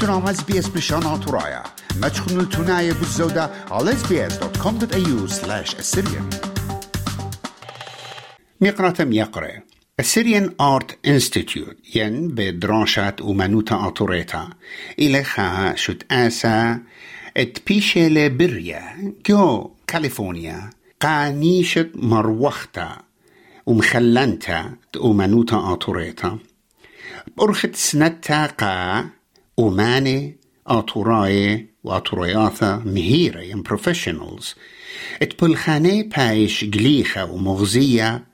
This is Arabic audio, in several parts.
تنام اس بي اس بشان ترايا ما تخنوا التناية بالزودة على sbs.com.au slash assyrian ميقرة ميقرة السيريان آرت انستيتيوت ين بدراشة ومنوتا أطوريتا إلى خا شت آسا ات بيشيلي بريا جو كاليفورنيا قانيشت مروختا. ومخلنتا ومنوتا أطوريتا برخت سنتا قا وماني أطوراي وأطورياثا مهيرة ين بروفيشنالز اتبلخاني بايش قليخة ومغزية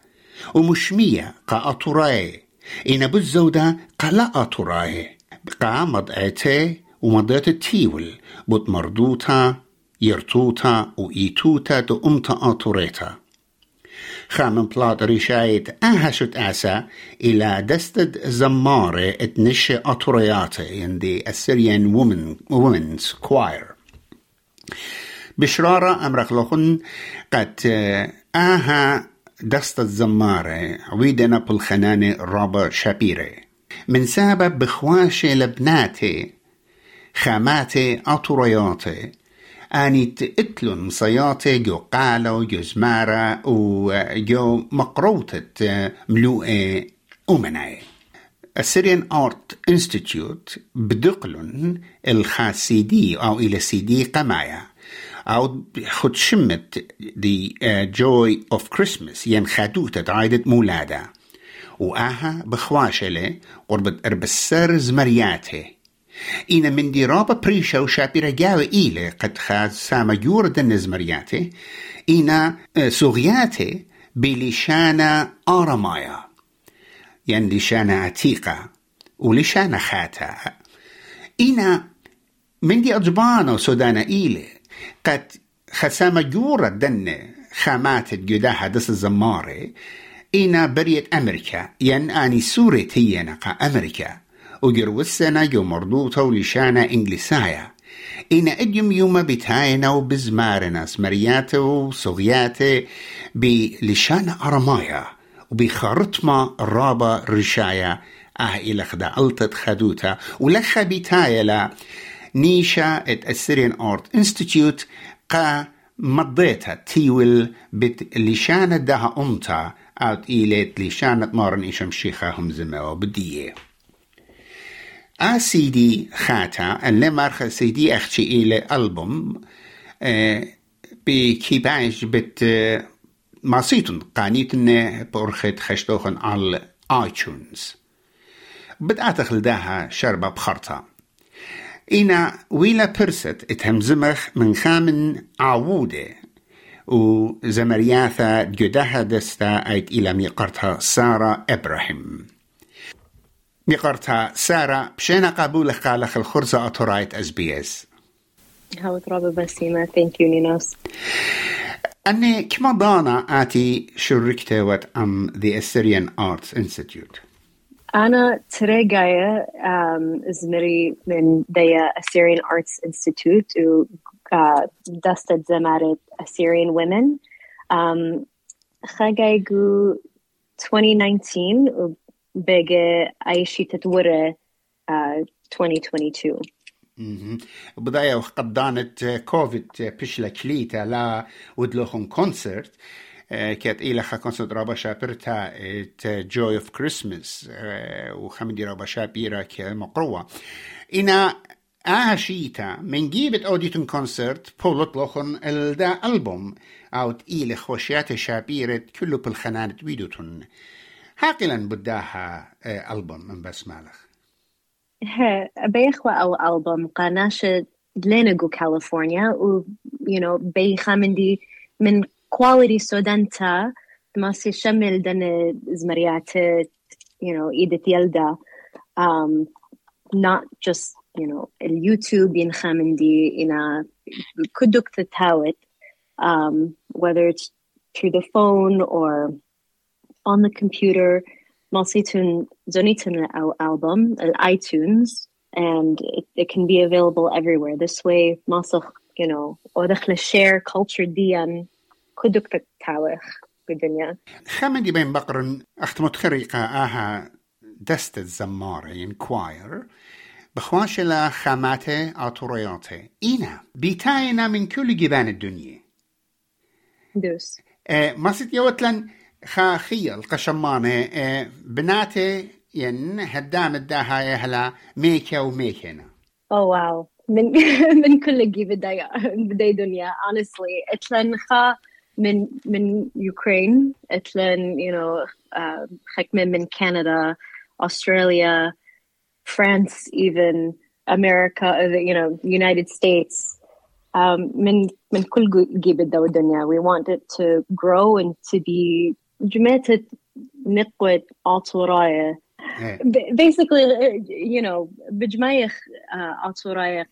ومشمية قا أطوراي إنا بالزودة قا لا أطوراي قا مضعتي ومضيت التيول بوت مردوتا يرتوتا وإيتوتا دو أمتا أطوريتا خامن بلاد ريشايت أهشت أسا إلى دستد زمارة اتنش أطورياتي in the Assyrian woman, Women's Choir. بشرارة أمرك لخن قد آها دستد زمارة عويدنا بالخنانة رابا شابيري من سبب بخواشي لبناتي خاماتي أطورياتي أني تقتلن صياتي جو قالو جو زمارة وجو مقروطة ملوءة أمناي السيريان آرت انستيتيوت بدقلن الخاسيدي أو إلى سيدي قمايا أو خد شمت دي جوي اوف كريسمس ين خدوتة عايدة مولادة وآها بخواشلة قربت أربسر زمرياتي إنا من دي رابا بريشا وشابيرا جاوة إيلي قد خاز ساما يور دنز مرياتي إنا سوغياتي بلشانا آرمايا يعني لشانا عتيقة ولشانا خاتا. إنا من دي أجبانا وسودانا إيلي قد خسامة جورة دن خامات جداها دس الزماري إنا برية أمريكا ين آني سورة هي نقا أمريكا. وجروسنا جو مرضوطة ولشانا إنجليسايا إن أديم يوم بتاينا وبزمارنا سمرياته وصغياته بلشانا أرمايا وبخرطمة رابا رشايا آه إلى خدا ألتت خدوتا. ولخا بتايلا نيشا ات السيريان أورت انستيتيوت قا مضيتها تيول بت لشانة دها أمتا. أوت إيلت لشانة مارن إيشم شيخا هم زماوة بديه آ سي دي خاتا اللي مرخ سي دي أختي إلى ألبوم آه بكيباج بت آه ماسيتون قانيتن برخت خشتوخن على آيتونز بدأت خلداها شربة بخرطة إنا ويلا برست اتهمزمخ من خامن عوودة وزمرياثا جدها دستا ايت إلى ميقرتها سارة إبراهيم ميقرتها سارة بشينا قبول خالخ الخرزة أطرايت اس بي اس هاو ترابة بسيمة. ثانك يو نينوس أني كما ضانا آتي شركتي وات أم The Assyrian Arts Institute. أنا ترى جاية زمري من ديا Assyrian Arts Institute و دستة زمارة Assyrian Women. um, خاجايجو 2019 بقى عايشي تتورى uh, 2022 بداية وقد دانت كوفيد بشلا كليتا لا ودلوخن كونسرت كانت إلى كونسرت رابا شابرتا جوي اوف كريسمس وخمدي رابا شابيرا كمقروة إنا آشيتا من جيبت أوديتون كونسرت بولت لوخن الدا ألبوم أوت إلى خوشيات شابيرت كله بالخنانة بيدوتون هاقلا بداها ألبوم من بس مالخ بيخوا أو ألبوم قناشة لينجو كاليفورنيا و you know بيخا من دي من quality سودانتا ما شمل دن زمريات you know إيدت يلدا um, not just you know اليوتيوب ينخا من دي إنا كدوك تتاوت. um, whether it's through the phone or on the computer Malsitun Zonitun album, iTunes, and it, it can be available everywhere. This way, Masach, you know, odach share culture dian kuduk tawech بالدنيا. خمدي بين بقرن أخت متخرقة آها دست الزمارة in choir بخواشلا خاماته آتورياته إينا بيتاينا من كل جبان الدنيا دوس آه ماسد يوتلن خا خيل قشمانة آه بناتي ين هدام الداها يهلا ميكا وميكينا Oh wow. من من كل بداية بداية دنيا. Honestly إتلن خا من من Ukraine إتلن you know uh, حكمة من Canada Australia France even America you know United States. um, من من كل جي بداية دنيا. We want it to grow and to be جمعت نقوة عطوراية basically you know بجمايخ عطوراية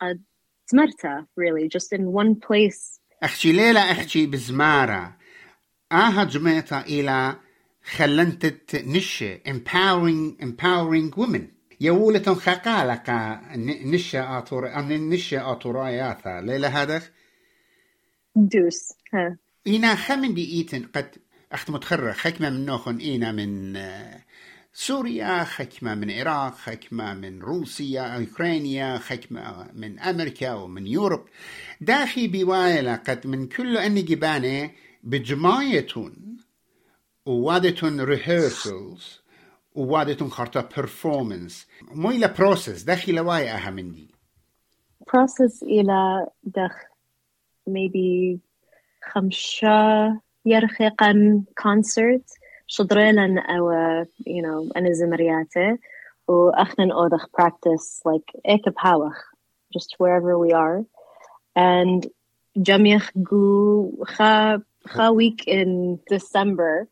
قد تمرتا really just in one place. أحكي ليلة أحكي بزمارة. آها جمعتا إلى خلنت نشة empowering empowering women يولة خقالك نشة آطور نشة آطوراياتا ليلة هذا؟ دوس. ها. إينا خمن دي إيتن قد أخت متخرج حكمة من نوخن إينا من سوريا حكمة من العراق حكمة من روسيا أوكرانيا حكمة من أمريكا ومن يوروب. داخي بوايلة قد من كل أني جبانة بجمايتون ووادتون ريهرسلز ووادتون خارطة performance. مو إلى بروسس داخي لواي أهم من دي process إلى دخ maybe خمسة يرخيقا concert شدريلا أو you know أنا زمرياتة. وأخنا أوضخ practice like إيك بهاوخ just wherever we are. And جميخ جو خا خا week in December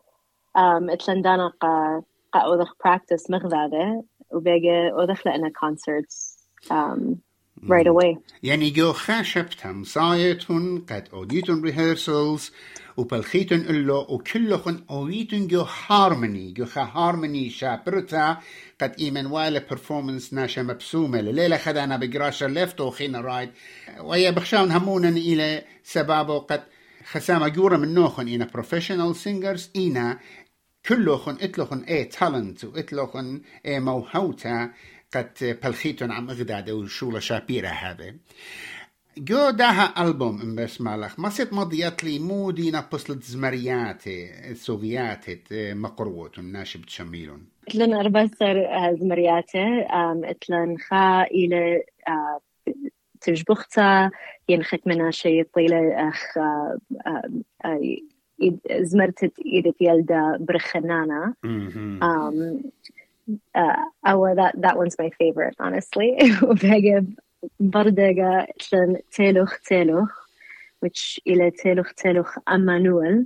um, إتلندانا قا قا أوضخ practice مغذاذة. وبيجي أوضخ لنا concerts um, right away. يعني جو خاشبتم صايتون قد أوديتون rehearsals وبالخيتن إلو وكلهن أويتن جو هارموني جو هارموني شابرتا قد إيمن والا performance ناشا مبسومة. لليلة خدانا بقراشة ليفت وخينا رايد ويا بخشاون همونا إلى سبابه قد خسامة جورة من نوخن. إنا professional singers إنا كلهن إتلهن إيه تالنت وإتلهن إيه موهوتا. قد بالخيتن عم أغداد وشولة شابيرة هذا. جو داها ألبوم ام بسمع لك ما ست مضيات لي مو دينا بصلت زمرياتي سوفياتي مقروت الناشب تشميلون اتلن أربسر زمرياته اتلن خا إلى تجبختا ينخت منها شيء طويلة أخ زمرتت إيدت يلدا برخنانا. Uh, oh, that that one's my favorite, honestly. Bardega len teluch teluch, which ile teluch teluch Emmanuel.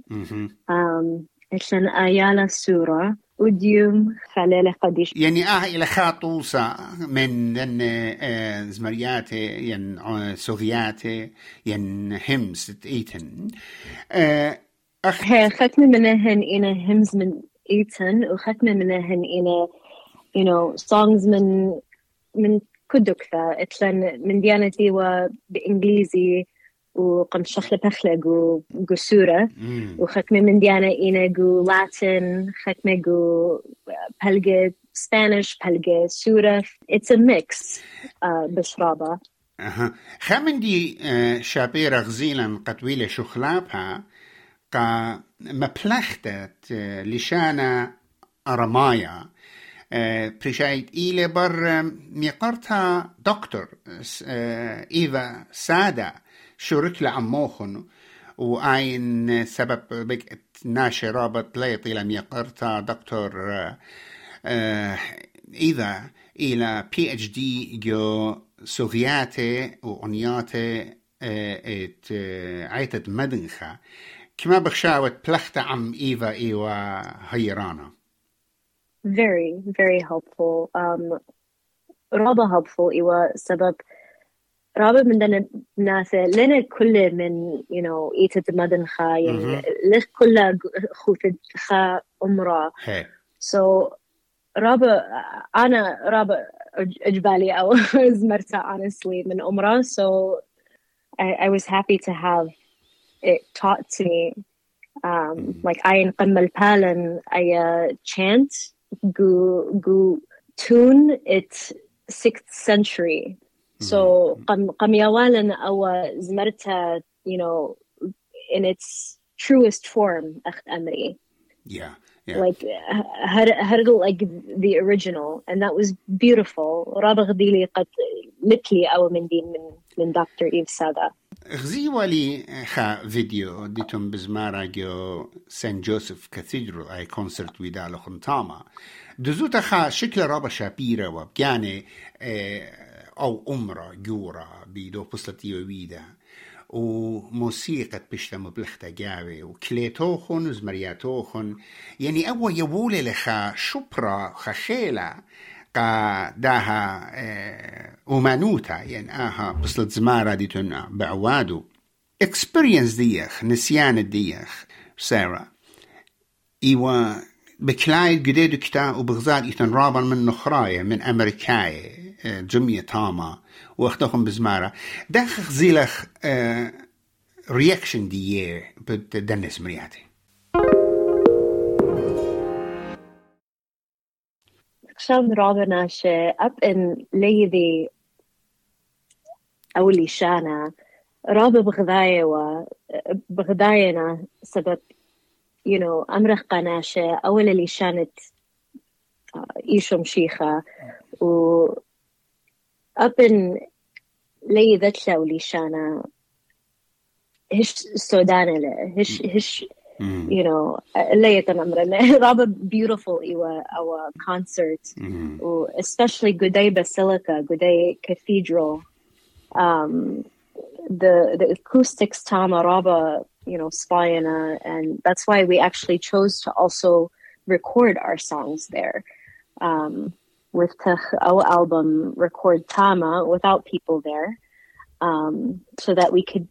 Um, len Ayala Sura. وديوم خلال قديش يعني آه إلى خاطوسة من ين زمرياتي ين سوفياتي ين همس ايتن اخ هي ختمة منهن إنا همز من ايتن وختمة منهن إنا you know songs من من كدكثة اتلن من ديانتي وبإنجليزي وقم شخلة بخلق وقسورة وختمة من ديانة إينا جو لاتن ختمة جو بلغة سبانيش بلغة سورة. It's a mix uh, بشرابة. أها. خامن دي شابيرة غزيلا قطويلة شخلابها قا مبلختت لشانا أرمايا. بريشايت إيلي بر ميقرتها دكتور إيفا سادة شرك لعموخن وأين سبب بك ناشي رابط ليط إلى ميقرتها دكتور إيفا إلى بي اتش دي جو سوفياتي وأنياتي ات عيتت مدنخة. كما بخشاوت بلخت عم إيفا إيوا هيرانا very very helpful. Um رابا helpful. إيوا سبب. رابا من دنا ناس لنا كل من you know إيتة مدن خا. يعني لك كل خوفت خا أمرا so رابا أنا رابا أجبالي أو زمرتا honestly من أمرا so I, I was happy to have it taught to me. Um, like I نقمل بالن I uh, chant. go go tune it 6th century so قم قم يوالا أو زمرتها you know in its truest form أخت أمري yeah yeah like had had like the original and that was beautiful رابغ ديلي قد مثلي أو من دي من من دكتور إيف سادا غزيوا لي خا فيديو ديتم بزمارا جو سان جوزيف كاثيدرال اي كونسرت ويدا لخنتاما دزوتا خا شكل رابا شابيرا وبياني أو امرا جورا بيدو بسلتي ويدا وموسيقى بشتا مبلختا جاوي وكليتوخن وزمرياتوخن يعني أو يبولي لخا شبرا خشيلا قا داها ومانوتا يعني آها بصلت زمارة دي تن بعوادو. Experience ديخ نسيان ديخ سارة. إيوا بكلايد قديدو كتا وبغزاد إتن رابا من نخراية من أمريكاية جمية تاما. واختهم بزمارة. داخل زيلخ رياكشن دي بدنس مرياتي. شام رابنا شي up in ليدي أولي شانا رابا بغذاية و بغذاينا سبب you know أمرخ قناشة أول اللي شانت إيشو مشيخة و up in ليدت لولي شانا هش سودان هش هش you know ليت نمرنا رابا beautiful إيوا our concert و especially G'day Basilica G'day Cathedral um the the acoustics tama raba you know spyana and that's why we actually chose to also record our songs there um with our album record tama without people there um so that we could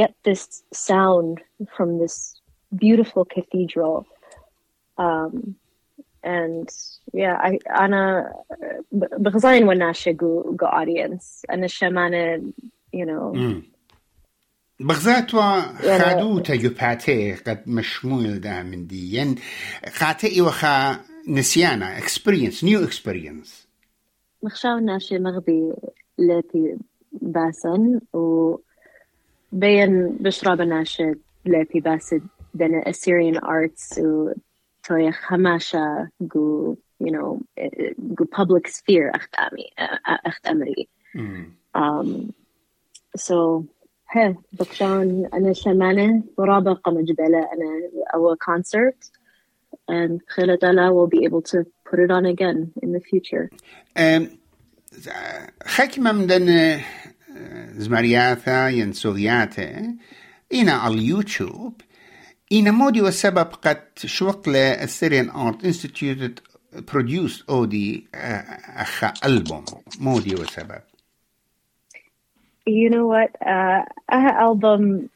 get this sound from this beautiful cathedral. Um and yeah I أنا بغزاين وناشا go go audience. أنا شمانة you know. بغزاتوا خادوتا يباتي قد مشمول دا من دي. ين خاتئي وخا نسيانا. Experience new experience. مخشاو ناشي مغبي لاتي باسن و بين بشرب ناشي لاتي باسد. دنا Assyrian arts و توي خماشا جو you know جو public sphere أخت أمي أخت أمري um, so هي بكشان أنا شمانة ورابع قم جبالة أنا our concert and خلال will be able to put it on again in the future. حكمة من زمرياتا ينسوغياتا إنا على اليوتيوب إنا مودي والسبب قد شوق السيريان آرت انستيتيوت produced أودي أخا ألبوم مودي والسبب You know what? Uh, أها album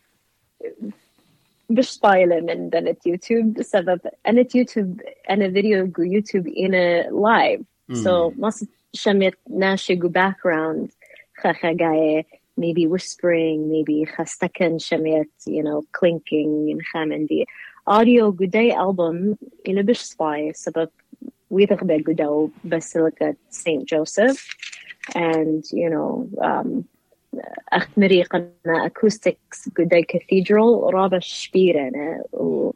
مش طايلة من دنت يوتيوب بسبب أنا يوتيوب أنا فيديو جو يوتيوب إنا live. So ما شميت ناشي جو background خخا جاية maybe whispering maybe خستكن شميت you know clinking in خامندي audio جوداي album إنا بش سباي سبب ويتغبى جوداو Basilica Saint Joseph and you know um, أخت مريقنا acoustics قداي cathedral رابع شبيرنا و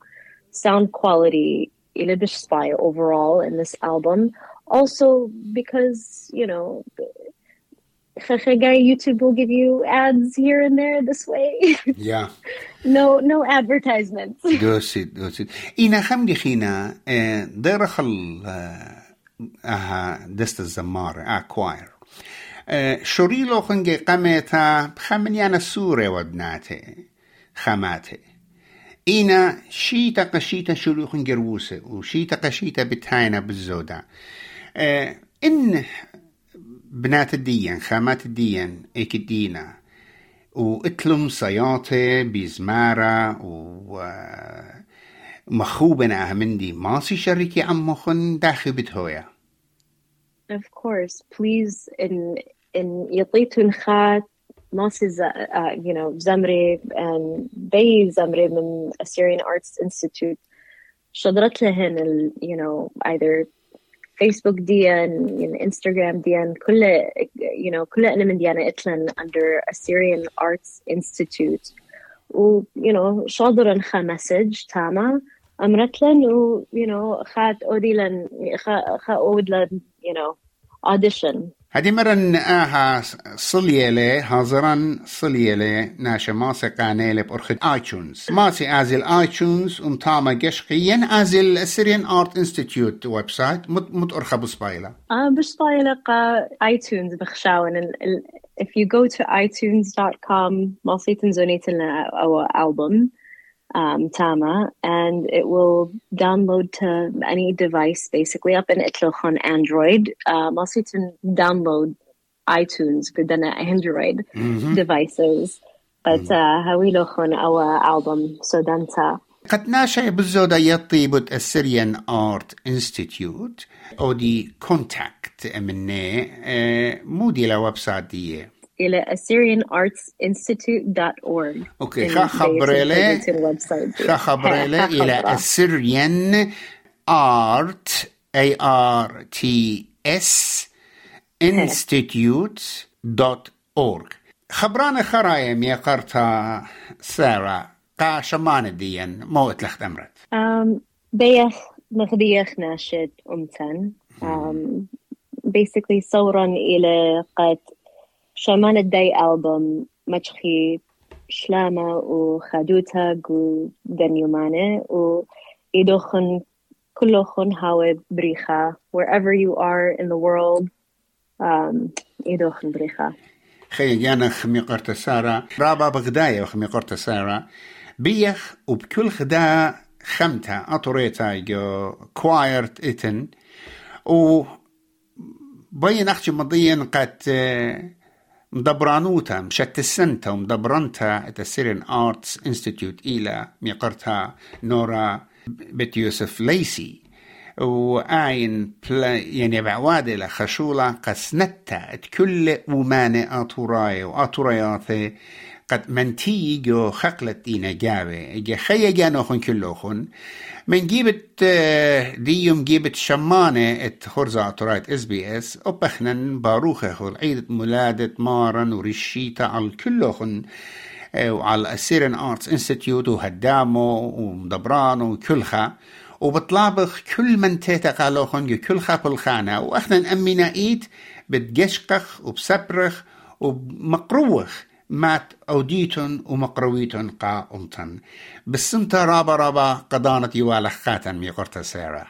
sound quality إلى بش spy overall in this album also because you know YouTube will give you ads here and there this way. Yeah. no no advertisements. دوسي دوسي إنا خمدي خينا دير خل أها دست الزمار أكواير شوريلو خنجي قميتا بخمنيانا سورة ودناتي خماتي إينا شيتا قشيتا شوريلو خنجي روسة وشيتا قشيتا بتاينا بالزودة إن بنات الدين خامات الدين إيك الدينا وإتلم صياطة بزمارة و مخوبنا أهمندي ماسي شركي عمخن داخل بتهويا. Of course, please in in يطيتون خات ماسي uh, you know زمري and بي زمري من Assyrian Arts Institute. لهن ال, you know either فيسبوك ديان انستغرام ديان كل you know كل أنا من ديانا إتلن under Assyrian Arts Institute. و you know شاطرا خا مسج تاما أمرتلن و you know خات أوديلن خا خا أودلن you know audition. هذه مرة آها صليلة حاضرا صليلة ناشا ماسي قانيلة بأرخد آيتونز ماسي آزل آيتونز ومتاما قشقيا آزل سيريان آرت انستيتيوت ويب سايت مت مت أرخى بسبايلة آه بسبايلة قا آيتونز بخشاون. if you go to itunes.com ماسي تنزونيت لنا أو ألبوم. um, Tama, and it will download to any device basically up in Itloch on Android. Um, also to download iTunes for the Android mm-hmm. devices. But هاويلوخ on our album Sodanta. قد ناشا بالزودة يطيبت السيريان آرت انستيتيوت او دي كونتاكت مني مودي لا ويب سايت دي إلى AssyrianArtsInstitute.org أوكي خا خبريلي خا خبريلي إلى Assyrian Art A R T S Institute.org خبرانا خرايم يا قرطة سارة قا شمان ديان موت لخت أمرت. um, بيخ مغديخ ناشد أمتن. um, basically صورا إلى قد شمان الداي ألبوم مجخي شلامة وخادوتا و دنيومانة و إدوخن كلوخن هاو بريخا wherever you are in the world um, إدوخن بريخا خي جانا خمي قرت سارة. رابا بغداية وخمي قرت سارة. بيخ وبكل خدا خمتا أطوريتا جو كوايرت إتن. و بين أختي مضيا قد مدبرانوتا مشت السنتا ومدبرنتا السيرين آرتس انستيتيوت إلى ميقرتها نورا بيت يوسف ليسي. وآين يعني بعواد إلى خشولة قسنتا كل ومانة أطوراي وأطورياثي قد منتي جو خقلت دينا جاوي جا خيا جانو خن كلوخن من جيبت ديوم جيبت شمانة ات خرزة طرايت إس بي إس. وبخنن باروخة خل عيدة مولادة مارن ورشيتا على كلوخن وعلى السيرن آرتس انستيتيوت وهدامو ومدبرانو وكلخا وبطلابخ كل من تيتا قالوخن كلخا بالخانة واخنا امينا إيت بتجشقخ وبسبرخ ومقروخ مات أوديتن ومقرويتن قا أمتن. بالسنتا رابا رابا قدانت يوالخ خاتن ميقرت سيرا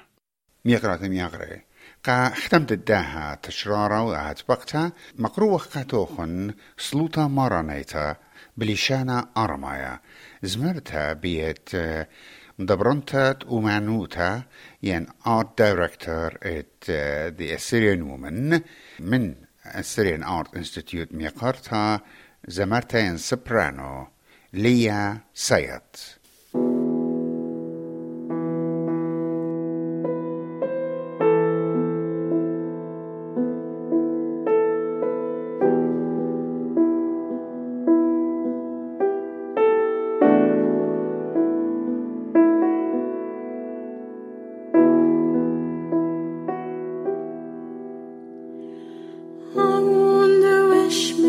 ميقرت ميقري قا ختمت الداها تشرارا وقعت بقتا. مقروخ قاتوخن سلوتا مارانيتا بليشانا أرمايا. زمرتها بيت مدبرنتات ومعنوتا ين art director at uh, Assyrian woman. من Assyrian Art Institute ميقرتها the Martin soprano Leah Sayat. I wonder wish me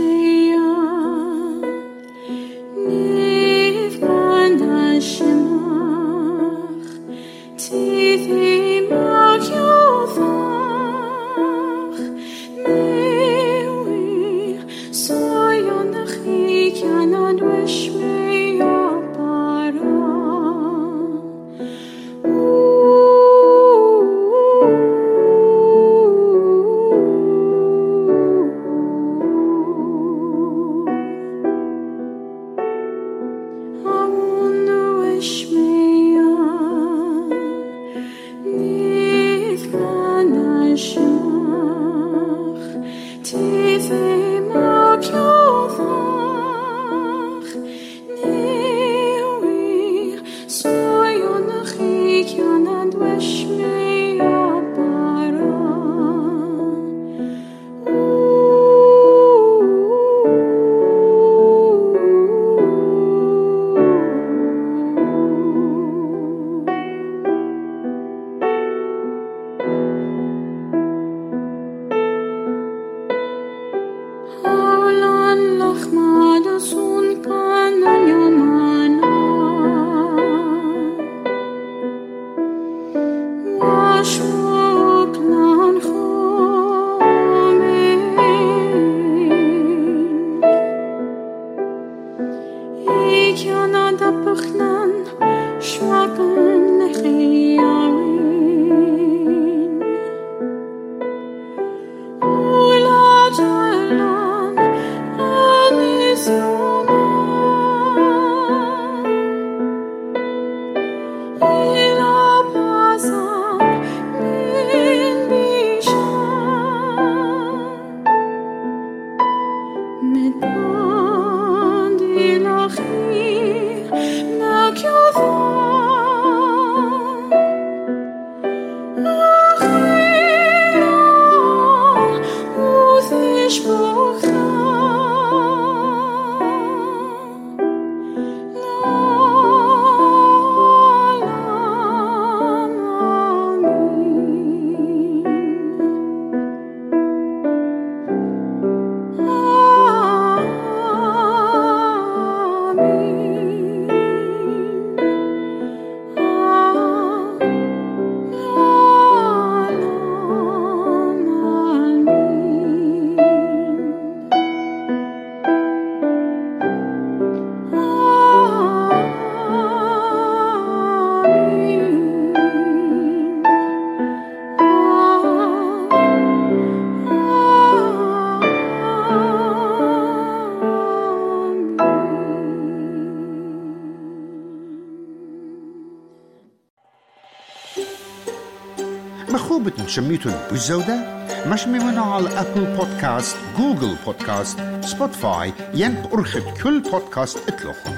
شميتون بالزودة مش ميمنا على أبل بودكاست جوجل بودكاست سبوتفاي ينب أرخد كل بودكاست اتلوخن